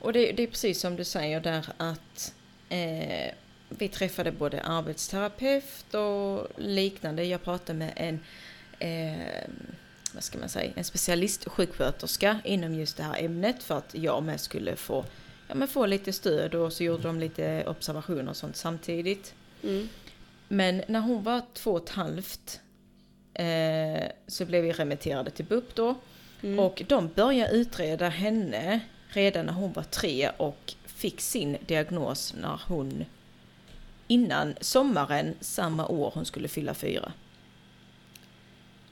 S2: Och det, det är precis som du säger där att eh, vi träffade både arbetsterapeut och liknande. Jag pratade med en, eh, vad ska man säga, en specialistsjuksköterska inom just det här ämnet för att jag med skulle få, ja, men få lite stöd och så gjorde de lite observationer och sånt samtidigt.
S1: Mm.
S2: Men när hon var två och ett halvt eh, så blev vi remitterade till BUP då.
S1: Mm.
S2: Och de började utreda henne redan när hon var tre och fick sin diagnos när hon innan sommaren samma år hon skulle fylla fyra.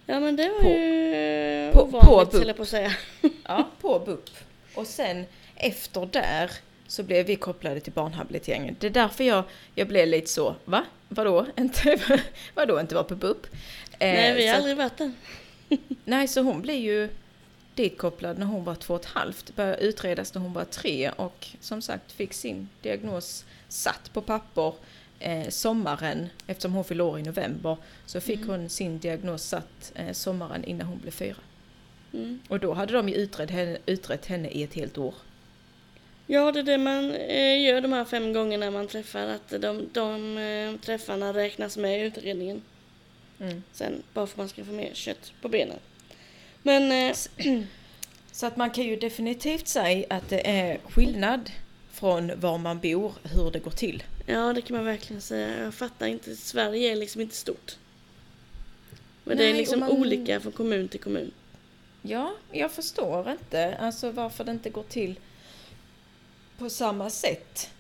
S1: Ja men det var
S2: På-
S1: ju
S2: på-
S1: ovanligt höll jag på att säga.
S2: Ja, på BUP. Och sen efter där så blev vi kopplade till barnhabiliteringen. Det är därför jag, jag blev lite så, va? Vadå? Inte, vadå inte vara på BUP? Eh,
S1: Nej vi har
S2: så-
S1: aldrig varit där.
S2: Nej, så hon blev ju ditkopplad när hon var två och ett halvt. Började utredas när hon var tre och som sagt fick sin diagnos satt på papper eh, sommaren, eftersom hon fyllde år i november, så fick
S1: Mm.
S2: hon sin diagnos satt eh, sommaren innan hon blev fyra.
S1: Mm.
S2: Och då hade de ju utrett henne, utrett henne i ett helt år.
S1: Ja det är det man eh, gör de här fem gångerna man träffar. Att de, de eh, träffarna räknas med i utredningen.
S2: Mm.
S1: Sen bara för att man ska få mer kött på benen. Men eh,
S2: Så att man kan ju definitivt säga att det är skillnad från var man bor, hur det går till.
S1: Ja det kan man verkligen säga. Jag fattar inte. Sverige är liksom inte stort. Men det är
S2: Nej,
S1: liksom
S2: och man-
S1: olika från kommun till kommun.
S2: Ja, jag förstår inte alltså varför det inte går till på samma sätt.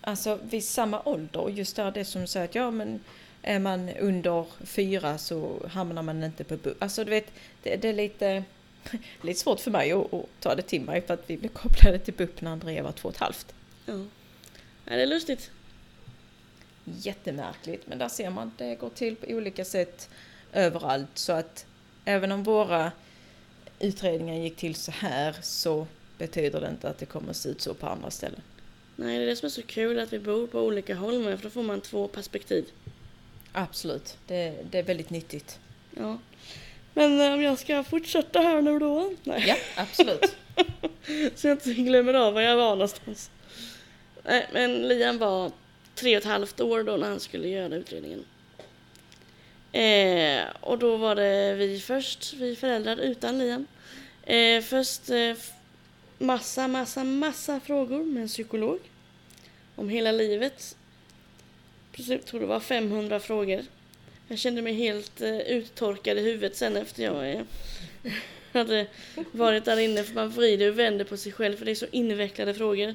S2: Alltså vid samma ålder. Just där det som säger att ja men är man under fyra så hamnar man inte på BUP. Alltså du vet, det, det är lite, lite svårt för mig att, att ta det till mig för att vi blev kopplade till BUP när Andrea var två och ett halvt.
S1: Ja. ja det är lustigt.
S2: Jättemärkligt, men där ser man det går till på olika sätt överallt. Så att även om våra utredningar gick till så här så betyder det inte att det kommer att se ut så på andra ställen.
S1: Nej det är det som är så kul att vi bor på olika håll med för då får man två perspektiv.
S2: Absolut, det, det är väldigt nyttigt.
S1: Ja. Men eh, om jag ska fortsätta här nu då? Nej.
S2: Ja, absolut.
S1: Så jag inte glömmer av var jag var någonstans. Nej, men Liam var tre och ett halvt år då när han skulle göra utredningen. Eh, och då var det vi först, vi föräldrar utan Liam. Eh, först eh, massa, massa, massa frågor med en psykolog. Om hela livet. Precis, tror det var 500 frågor. Jag kände mig helt eh, uttorkad i huvudet sen efter jag eh, hade varit där inne. För man vrider och vänder på sig själv för det är så invecklade frågor.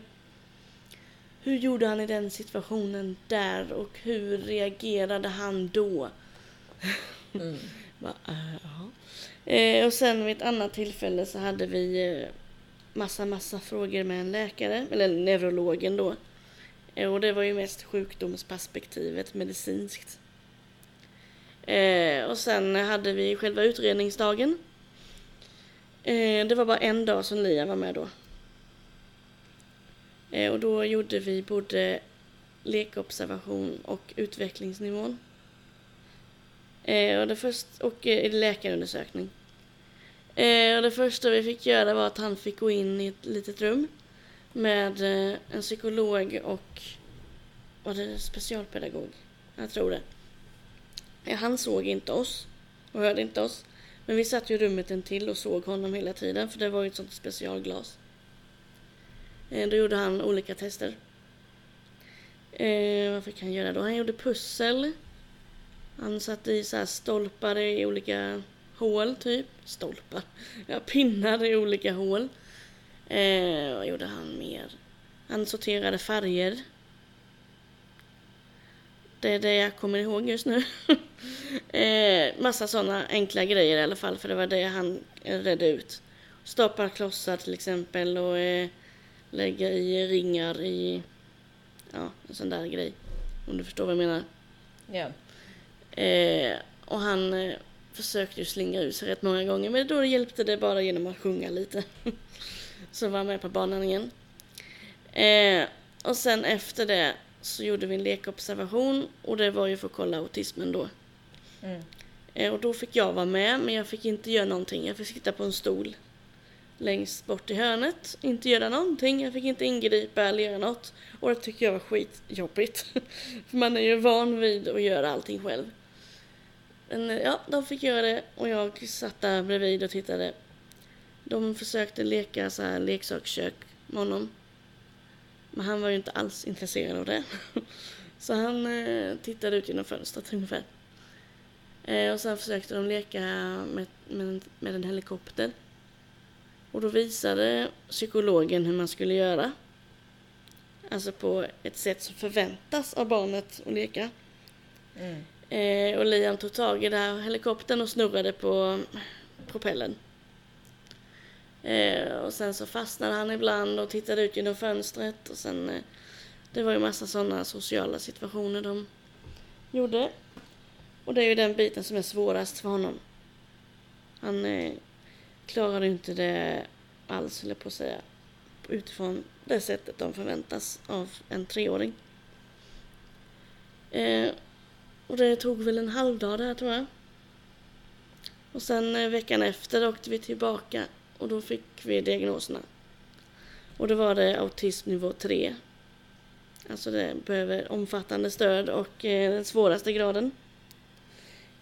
S1: Hur gjorde han i den situationen där och hur reagerade han då? Mm. Bara, uh, eh, och sen vid ett annat tillfälle så hade vi eh, massa, massa frågor med en läkare, eller neurologen då. Eh, och det var ju mest sjukdomsperspektivet medicinskt. Eh, och sen hade vi själva utredningsdagen. Eh, det var bara en dag som Lia var med då. Eh, och då gjorde vi både lekobservation och utvecklingsnivån. Eh, och det först, och eh, läkarundersökning. Eh, och det första vi fick göra var att han fick gå in i ett litet rum med eh, en psykolog och var det specialpedagog? Jag tror det. Eh, han såg inte oss och hörde inte oss. Men vi satt ju i rummet en till och såg honom hela tiden för det var ju ett sånt specialglas. Eh, då gjorde han olika tester. Eh, vad fick han göra då? Han gjorde pussel. Han satte i så stolpar i olika hål typ. Stolpar. Ja, pinnar i olika hål. Eh, vad gjorde han mer? Han sorterade färger. Det är det jag kommer ihåg just nu. eh, massa sådana enkla grejer i alla fall, för det var det han redde ut. Stoppar klossar till exempel och eh, lägga i ringar i, ja, en sån där grej. Om du förstår vad jag menar.
S2: Ja.
S1: Eh, och han eh, försökte ju slinga ut sig rätt många gånger, men då hjälpte det bara genom att sjunga lite. Så var med på banan igen. Eh, och sen efter det så gjorde vi en lekobservation och det var ju för att kolla autismen då. Mm. Eh, och då fick jag vara med, men jag fick inte göra någonting. Jag fick sitta på en stol längst bort i hörnet, inte göra någonting. Jag fick inte ingripa eller göra något. Och det tycker jag var skitjobbigt. För man är ju van vid att göra allting själv. Men eh, ja, de fick göra det och jag satt där bredvid och tittade. De försökte leka så här leksakskök med honom. Men han var ju inte alls intresserad av det. Så han eh, tittade ut genom fönstret ungefär. Eh, och sen försökte de leka med, med, med en helikopter. Och då visade psykologen hur man skulle göra. Alltså på ett sätt som förväntas av barnet att leka. Mm. Eh, och Liam tog tag i den här helikoptern och snurrade på propellen. Eh, och sen så fastnade han ibland och tittade ut genom fönstret och sen eh, det var ju massa sådana sociala situationer de gjorde. Och det är ju den biten som är svårast för honom. Han eh, klarade inte det alls, eller på att säga, utifrån det sättet de förväntas av en treåring. Eh, och det tog väl en halvdag där tror jag. Och sen eh, veckan efter åkte vi tillbaka och då fick vi diagnoserna. Och då var det autism nivå 3. Alltså det behöver omfattande stöd och eh, den svåraste graden.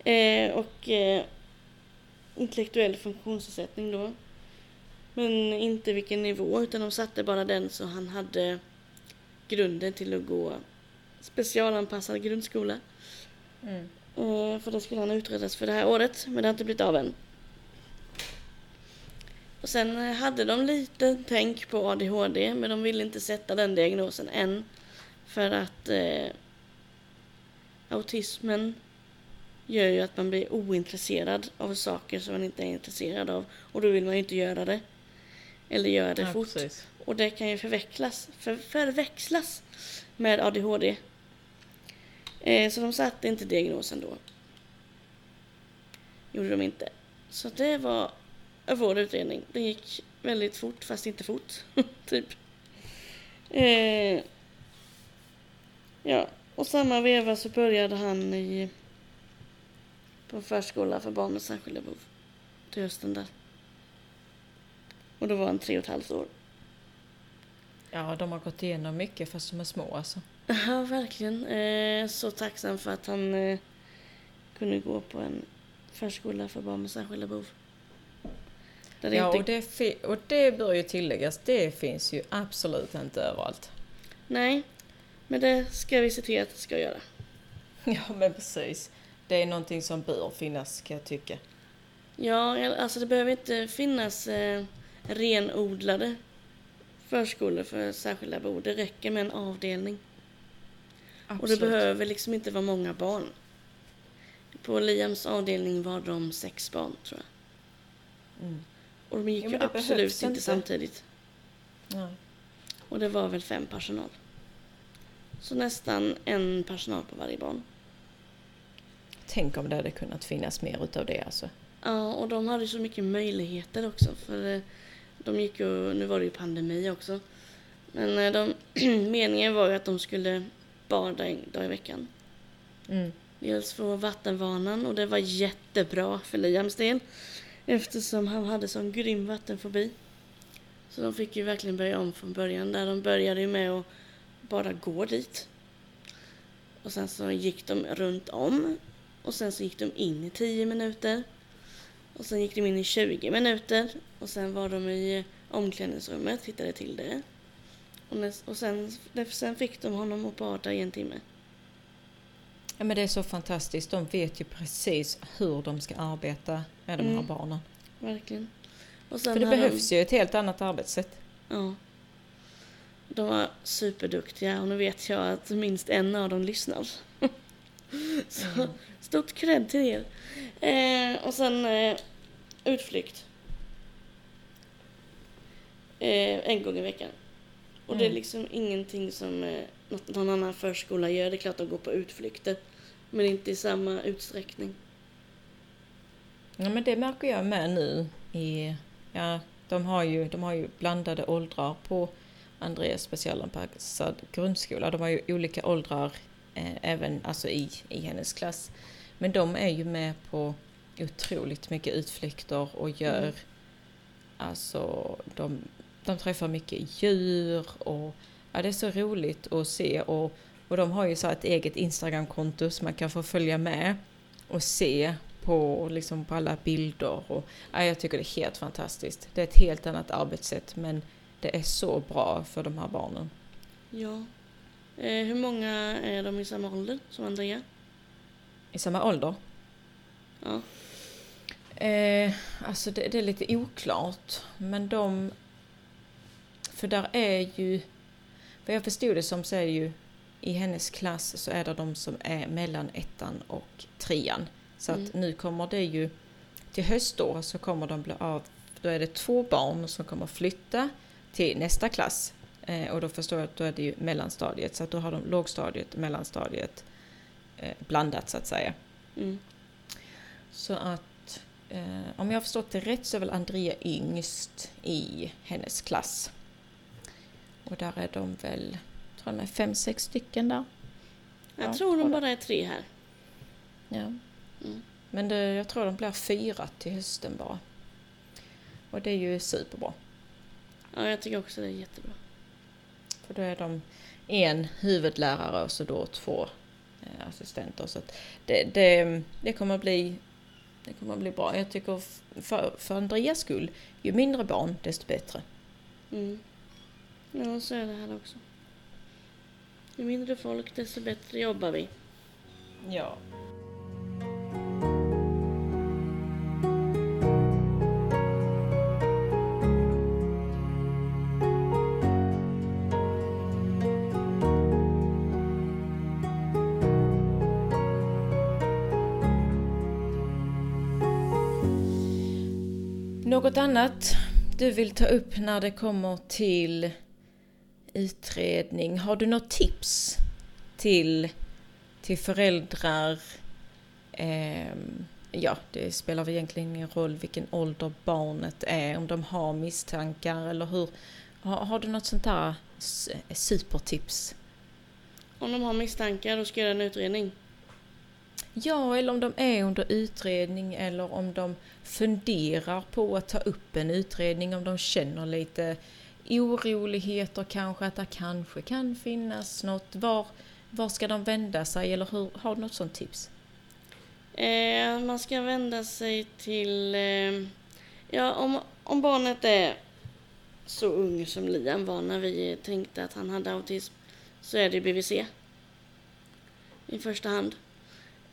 S1: Eh, och eh, intellektuell funktionsnedsättning då. Men inte vilken nivå utan de satte bara den så han hade grunden till att gå specialanpassad grundskola. Mm. Eh, för det skulle han utredas för det här året men det har inte blivit av än. Och sen hade de lite tänk på ADHD men de ville inte sätta den diagnosen än. För att eh, autismen gör ju att man blir ointresserad av saker som man inte är intresserad av. Och då vill man ju inte göra det. Eller göra det ja, fort. Precis. Och det kan ju förväxlas, för, förväxlas med ADHD. Eh, så de satte inte diagnosen då. Gjorde de inte. Så det var vår utredning. Den gick väldigt fort, fast inte fort. typ. Eh, ja, och samma veva så började han i på förskola för barn med särskilda behov till hösten där. Och då var han tre och ett halvt år.
S2: Ja, de har gått igenom mycket fast de är små alltså.
S1: Ja, verkligen. Eh, så tacksam för att han eh, kunde gå på en förskola för barn med särskilda behov.
S2: Där ja, inte... och, det och det bör ju tilläggas, det finns ju absolut inte överallt.
S1: Nej, men det ska vi se till att det ska göra.
S2: Ja, men precis. Det är någonting som bör finnas, kan jag tycka.
S1: Ja, alltså det behöver inte finnas eh, renodlade förskolor för särskilda behov. Det räcker med en avdelning. Absolut. Och det behöver liksom inte vara många barn. På Liams avdelning var de sex barn, tror jag. Mm. Och de gick ja, ju absolut inte, inte samtidigt. Nej. Och det var väl fem personal. Så nästan en personal på varje barn.
S2: Tänk om det hade kunnat finnas mer utav det alltså.
S1: Ja, och de hade så mycket möjligheter också. För eh, de gick ju, nu var det ju pandemi också. Men eh, de, meningen var ju att de skulle bada en dag i veckan. Mm. Dels få vattenvanan och det var jättebra för Liams del. Eftersom han hade sån grym vattenfobi. Så de fick ju verkligen börja om från början. Där de började ju med att bara gå dit. Och sen så gick de runt om. Och sen så gick de in i 10 minuter. Och sen gick de in i 20 minuter. Och sen var de i omklädningsrummet, tittade till det. Och, näst, och sen, sen fick de honom att bada i en timme.
S2: Ja men det är så fantastiskt. De vet ju precis hur de ska arbeta med de här mm. barnen.
S1: Verkligen.
S2: För det behövs de... ju ett helt annat arbetssätt.
S1: Ja. De var superduktiga och nu vet jag att minst en av dem lyssnar. Så mm. Stort cred till er. Eh, och sen eh, utflykt. Eh, en gång i veckan. Och mm. det är mm. liksom ingenting som eh, någon annan förskola gör. Det är klart att de går på utflykter. Men inte i samma utsträckning.
S2: Ja men det märker jag med nu i, ja de har ju, de har ju blandade åldrar på Andreas specialanpassad grundskola. De har ju olika åldrar eh, även alltså i, i hennes klass. Men de är ju med på otroligt mycket utflykter och gör mm. alltså de, de träffar mycket djur och ja, det är så roligt att se och, och de har ju så ett eget Instagramkonto så man kan få följa med och se på, liksom på alla bilder. Och, ja, jag tycker det är helt fantastiskt. Det är ett helt annat arbetssätt men det är så bra för de här barnen.
S1: Ja. Eh, hur många är de i samma ålder som Andrea?
S2: I samma ålder?
S1: Ja.
S2: Eh, alltså det, det, är lite oklart. Men de... För där är ju... Vad jag förstod det som så är ju i hennes klass så är det de som är mellan ettan och trean. Så att mm. nu kommer det ju till höstår så kommer de bli av, då är det två barn som kommer flytta till nästa klass. Eh, och då förstår jag att då är det ju mellanstadiet så att då har de lågstadiet mellanstadiet blandat så att säga. Mm. Så att eh, om jag har förstått det rätt så är väl Andrea yngst i hennes klass. Och där är de väl, tror de är fem, sex stycken där.
S1: Jag ja, tror de bara är tre här.
S2: Ja. Mm. Men det, jag tror de blir fyra till hösten bara. Och det är ju superbra.
S1: Ja, jag tycker också det är jättebra.
S2: För då är de en huvudlärare och så då två eh, assistenter. Så det, det, det, kommer bli, det kommer att bli bra. Jag tycker för, för Andreas skull, ju mindre barn desto bättre.
S1: Mm. Ja, så är det här också. Ju mindre folk desto bättre jobbar vi.
S2: Ja. Något annat du vill ta upp när det kommer till utredning? Har du något tips till, till föräldrar? Eh, ja, det spelar väl egentligen ingen roll vilken ålder barnet är, om de har misstankar eller hur. Har, har du något sånt där supertips?
S1: Om de har misstankar och ska göra en utredning?
S2: Ja, eller om de är under utredning eller om de funderar på att ta upp en utredning, om de känner lite oroligheter kanske, att det kanske kan finnas något. Var, var ska de vända sig eller hur, har du något sånt tips?
S1: Eh, man ska vända sig till, eh, ja om, om barnet är så ung som Liam var när vi tänkte att han hade autism så är det BVC i första hand.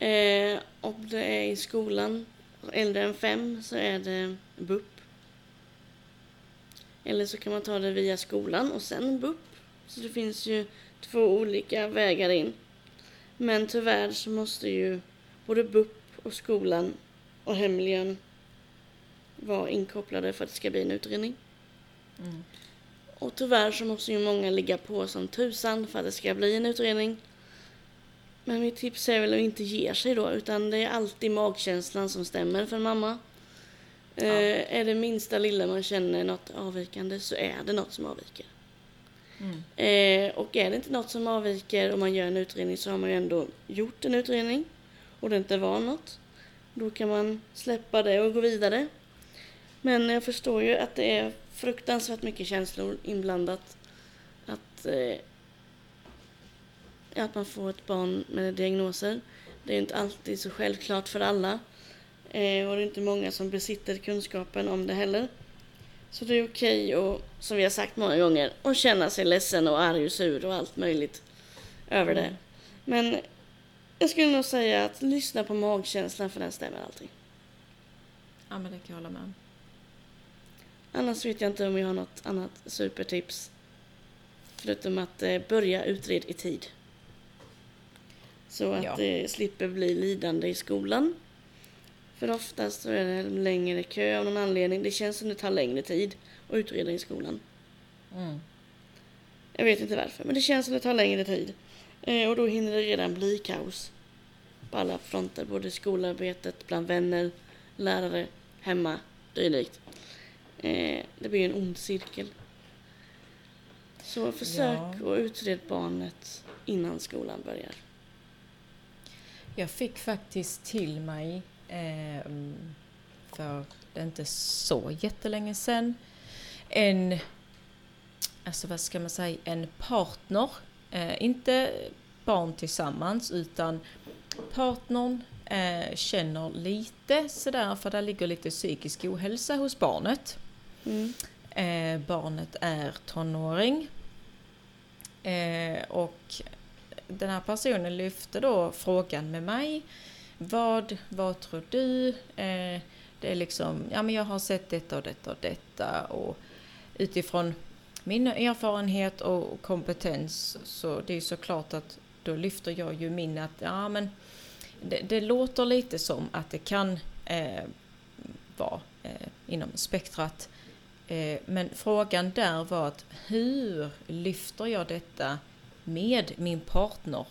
S1: Eh, om det är i skolan, äldre än fem, så är det BUP. Eller så kan man ta det via skolan och sen BUP. Så det finns ju två olika vägar in. Men tyvärr så måste ju både BUP och skolan och hemmiljön vara inkopplade för att det ska bli en utredning.
S2: Mm.
S1: Och tyvärr så måste ju många ligga på som tusan för att det ska bli en utredning. Men mitt tips är väl att inte ge sig då, utan det är alltid magkänslan som stämmer för en mamma.
S2: Ja.
S1: Eh, är det minsta lilla man känner något avvikande så är det något som avviker.
S2: Mm.
S1: Eh, och är det inte något som avviker och man gör en utredning så har man ju ändå gjort en utredning och det inte var något. Då kan man släppa det och gå vidare. Men jag förstår ju att det är fruktansvärt mycket känslor inblandat. Att, eh, att man får ett barn med diagnoser. Det är inte alltid så självklart för alla. Eh, och det är inte många som besitter kunskapen om det heller. Så det är okej och som vi har sagt många gånger, att känna sig ledsen och arg och sur och allt möjligt över det. Men jag skulle nog säga att lyssna på magkänslan för den stämmer alltid.
S2: Ja, men det kan jag hålla med om.
S1: Annars vet jag inte om jag har något annat supertips. Förutom att eh, börja utred i tid. Så att
S2: Ja.
S1: det slipper bli lidande i skolan. För oftast så är det en längre kö av någon anledning. Det känns som det tar längre tid att utreda i skolan.
S2: Mm.
S1: Jag vet inte varför, men det känns som det tar längre tid. Eh, och då hinner det redan bli kaos. På alla fronter, både skolarbetet, bland vänner, lärare, hemma, dylikt. Eh, det blir en ond cirkel. Så försök
S2: Ja.
S1: att utreda barnet innan skolan börjar.
S2: Jag fick faktiskt till mig ehm, för det är inte så jättelänge sedan en, alltså vad ska man säga, en partner. Eh, inte barn tillsammans utan partnern eh, känner lite sådär för där ligger lite psykisk ohälsa hos barnet.
S1: Mm.
S2: Eh, barnet är tonåring. Eh, och den här personen lyfte då frågan med mig. Vad, vad tror du? Eh, det är liksom, ja men jag har sett detta och detta och detta och utifrån min erfarenhet och kompetens så det är ju såklart att då lyfter jag ju min att ja men det, det låter lite som att det kan eh, vara eh, inom spektrat Eh, Men frågan där var att hur lyfter jag detta med min partner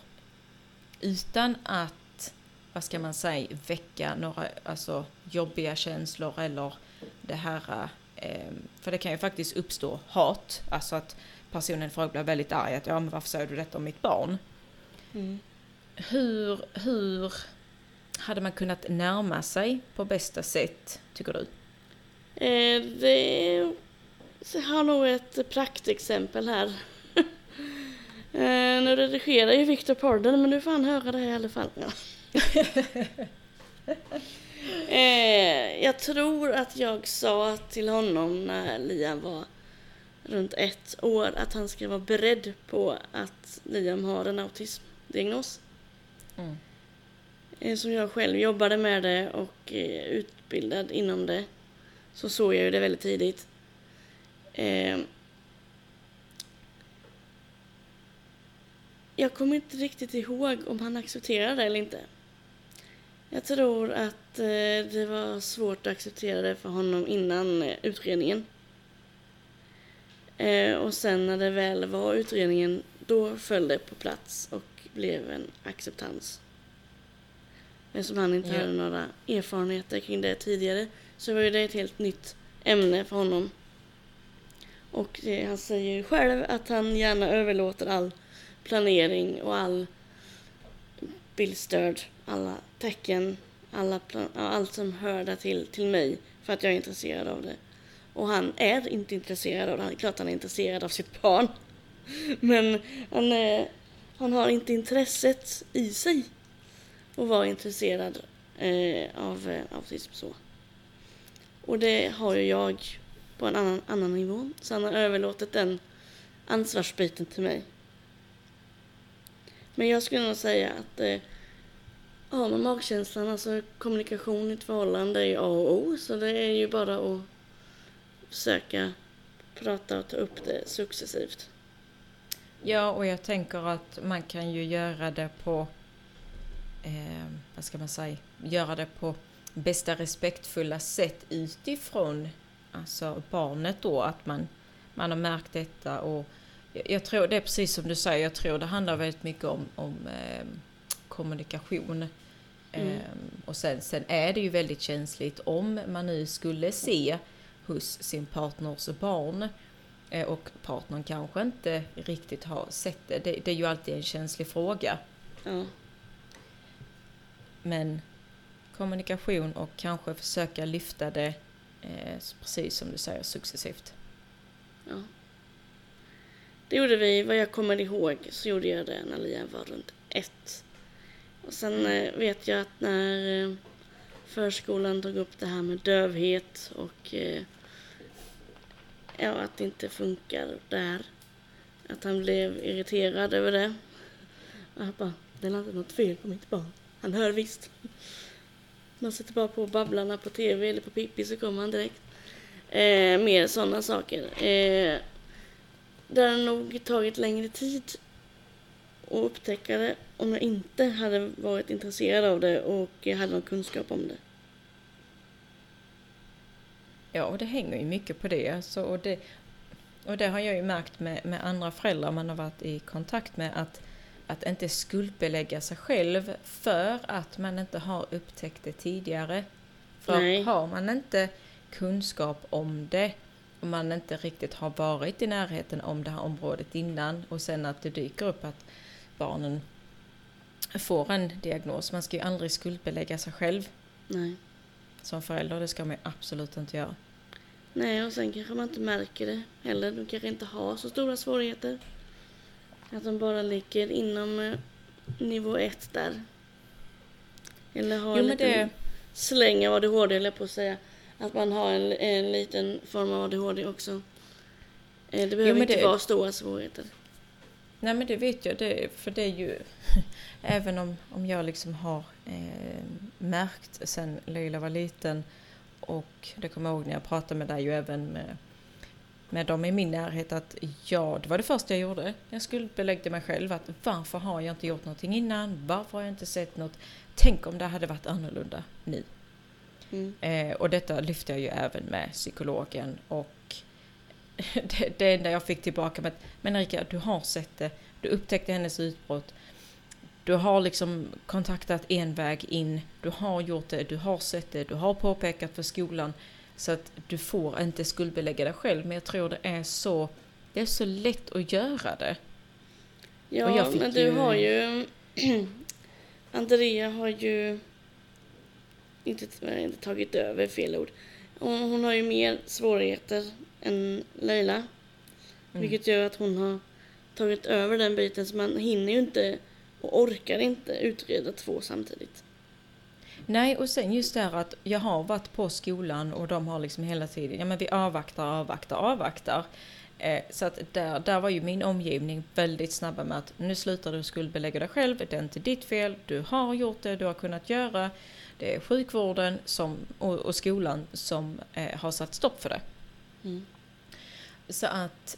S2: utan att, vad ska man säga, väcka några alltså, jobbiga känslor eller det här, eh, för det kan ju faktiskt uppstå hat, alltså att personen i fråga blir väldigt arg att ja men varför säger du detta om mitt barn?
S1: Mm.
S2: Hur, hur hade man kunnat närma sig på bästa sätt, tycker du?
S1: Eh, jag har nog ett praktexempel här. Eh, nu redigerar ju Victor Porden, men du får han höra det här i alla fall. Ja. eh, jag tror att jag sa till honom när Liam var runt ett år att han ska vara beredd på att Liam har en autismdiagnos.
S2: Mm.
S1: Eh, Som jag själv jobbade med det och är utbildad inom det så såg jag ju det väldigt tidigt. Jag kommer inte riktigt ihåg om han accepterade det eller inte. Jag tror att eh, det var svårt att acceptera det för honom innan eh, utredningen. Eh, och sen när det väl var utredningen, då föll det på plats och blev en acceptans. Eftersom han inte
S2: Ja.
S1: hade några erfarenheter kring det tidigare så var ju det ett helt nytt ämne för honom. Och han säger ju själv att han gärna överlåter all planering och all bildstöd, alla tecken, alla plan- allt som hör till, till mig för att jag är intresserad av det. Och han är inte intresserad av det. Han klart han är intresserad av sitt barn. Men han, är, han har inte intresset i sig att vara intresserad eh, av eh, autism så. Och det har ju jag på en annan, annan nivå. Så han har överlåtit den ansvarsbiten till mig. Men jag skulle nog säga att eh, har man magkänslan, alltså kommunikation i ett förhållande är ju A och O. Så det är ju bara att försöka prata och ta upp det successivt.
S2: Ja, och jag tänker att man kan ju göra det på, eh, vad ska man säga, göra det på bästa respektfulla sätt utifrån alltså barnet då, att man, man har märkt detta och jag, jag tror det är precis som du säger, jag tror det handlar väldigt mycket om, om eh, kommunikation. Mm. Eh, och sen, sen är det ju väldigt känsligt om man nu skulle se hos sin partners barn eh, och partnern kanske inte riktigt har sett det. Det, det är ju alltid en känslig fråga.
S1: Ja.
S2: Men kommunikation och kanske försöka lyfta det eh, precis som du säger successivt.
S1: Ja. Det gjorde vi, vad jag kommer ihåg, så gjorde jag det när Lia var runt ett. Och sen eh, vet jag att när eh, förskolan tog upp det här med dövhet och eh, ja, att det inte funkar där. Att han blev irriterad över det. Och jag bara, det är inte något fel på mitt barn. Han hör visst. Man sätter bara på Babblarna på TV eller på Pippi så kommer han direkt. Eh, mer sådana saker. Eh, det har nog tagit längre tid att upptäcka det om jag inte hade varit intresserad av det och hade någon kunskap om det.
S2: Ja, och det hänger ju mycket på det. Alltså, och, det och det har jag ju märkt med, med andra föräldrar man har varit i kontakt med att, att inte skuldbelägga sig själv för att man inte har upptäckt det tidigare. För Nej. har man inte kunskap om det och man inte riktigt har varit i närheten om det här området innan och sen att det dyker upp att barnen får en diagnos. Man ska ju aldrig skuldbelägga sig själv.
S1: Nej.
S2: Som förälder, det ska man absolut inte göra.
S1: Nej, och sen kanske man inte märker det heller. De kanske inte har så stora svårigheter. Att de bara ligger inom eh, nivå ett där. Eller har jo, en liten det... släng av ADHD, eller på att säga. Att man har en, en liten form av ADHD också. Eh, det behöver jo, inte det... vara stora svårigheter.
S2: Nej men det vet jag, det, för det är ju även om, om jag liksom har eh, märkt sen Leila var liten och det kommer jag ihåg när jag pratade med dig och även med, med dem i min närhet att ja, det var det första jag gjorde. Jag skuldbeläggde mig själv att varför har jag inte gjort någonting innan? Varför har jag inte sett något? Tänk om det hade varit annorlunda nu. Mm. Eh, och detta lyfte jag ju även med psykologen och det, det enda jag fick tillbaka med att men Erika, du har sett det, du upptäckte hennes utbrott, du har liksom kontaktat en väg in, du har gjort det, du har sett det, du har påpekat för skolan så att du får inte skuldbelägga dig själv. Men jag tror det är så, det är så lätt att göra det.
S1: Ja, men du ju... har ju Andrea har ju inte, inte tagit över fel ord. Hon, hon har ju mer svårigheter än Leila. Mm. Vilket gör att hon har tagit över den biten så man hinner ju inte och orkar inte utreda två samtidigt.
S2: Nej, och sen just det här att jag har varit på skolan och de har liksom hela tiden, ja men vi avvaktar, avvaktar, avvaktar. Eh, så att där, där var ju min omgivning väldigt snabba med att nu slutar du skuldbelägga dig själv, det är inte ditt fel, du har gjort det, du har kunnat göra. Det är sjukvården som, och, och skolan som eh, har satt stopp för det. Mm. Så att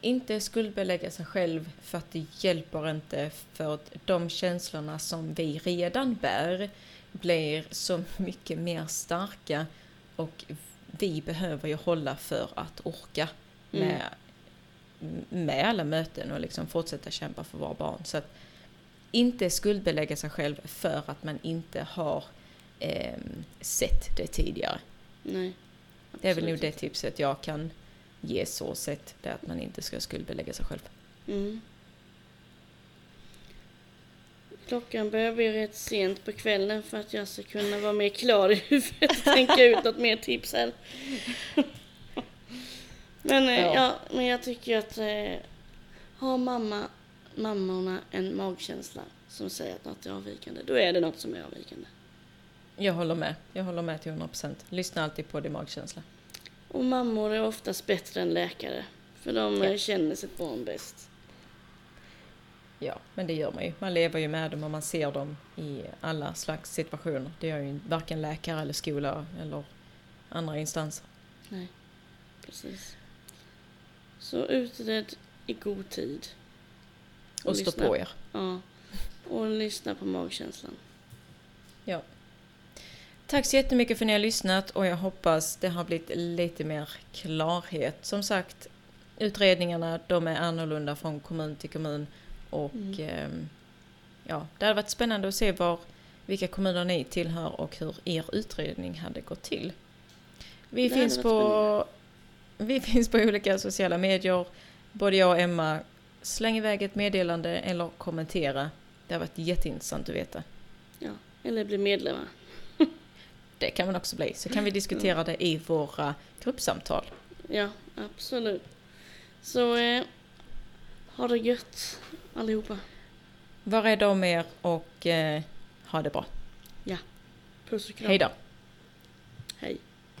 S2: inte skuldbelägga sig själv för att det hjälper inte för att de känslorna som vi redan bär blir så mycket mer starka och vi behöver ju hålla för att orka mm. med, mm. med alla möten och liksom fortsätta kämpa för våra barn. Så att inte skuldbelägga sig själv för att man inte har eh, sett det tidigare.
S1: Nej,
S2: det är väl nog det tipset jag kan ge så sett, det att man inte ska skuldbelägga sig själv.
S1: Mm. Klockan börjar bli rätt sent på kvällen för att jag ska kunna vara mer klar i huvudet och tänka ut något mer tips här. men, eh, ja. ja. men jag tycker att eh, har mamma, mammorna en magkänsla som säger att något är avvikande, då är det något som är avvikande.
S2: Jag håller med. Jag håller med till 100%. Lyssna alltid på din magkänsla.
S1: Och mammor är oftast bättre än läkare. För de
S2: Ja.
S1: känner sitt barn bäst.
S2: Ja, men det gör man ju. Man lever ju med dem och man ser dem i alla slags situationer. Det gör ju varken läkare eller skola eller andra instanser.
S1: Nej, precis. Så utred i god tid.
S2: Och stå
S1: lyssna.
S2: på er.
S1: Ja. Och lyssna på magkänslan.
S2: Tack så jättemycket för att ni har lyssnat och jag hoppas det har blivit lite mer klarhet. Som sagt, utredningarna de är annorlunda från kommun till kommun och
S1: Mm.
S2: ehm, ja, det hade varit spännande att se var, vilka kommuner ni tillhör och hur er utredning hade gått till. Vi,
S1: Det
S2: finns på, vi finns på olika sociala medier. Både jag och Emma, släng iväg ett meddelande eller kommentera. Det har varit jätteintressant att veta.
S1: Eller bli medlemmar.
S2: Det kan man också bli. Så kan vi diskutera det i våra gruppsamtal.
S1: Ja, absolut. Så eh, ha det gött allihopa.
S2: Var rädda om er och eh, ha det bra.
S1: Puss och kram.
S2: Hej då!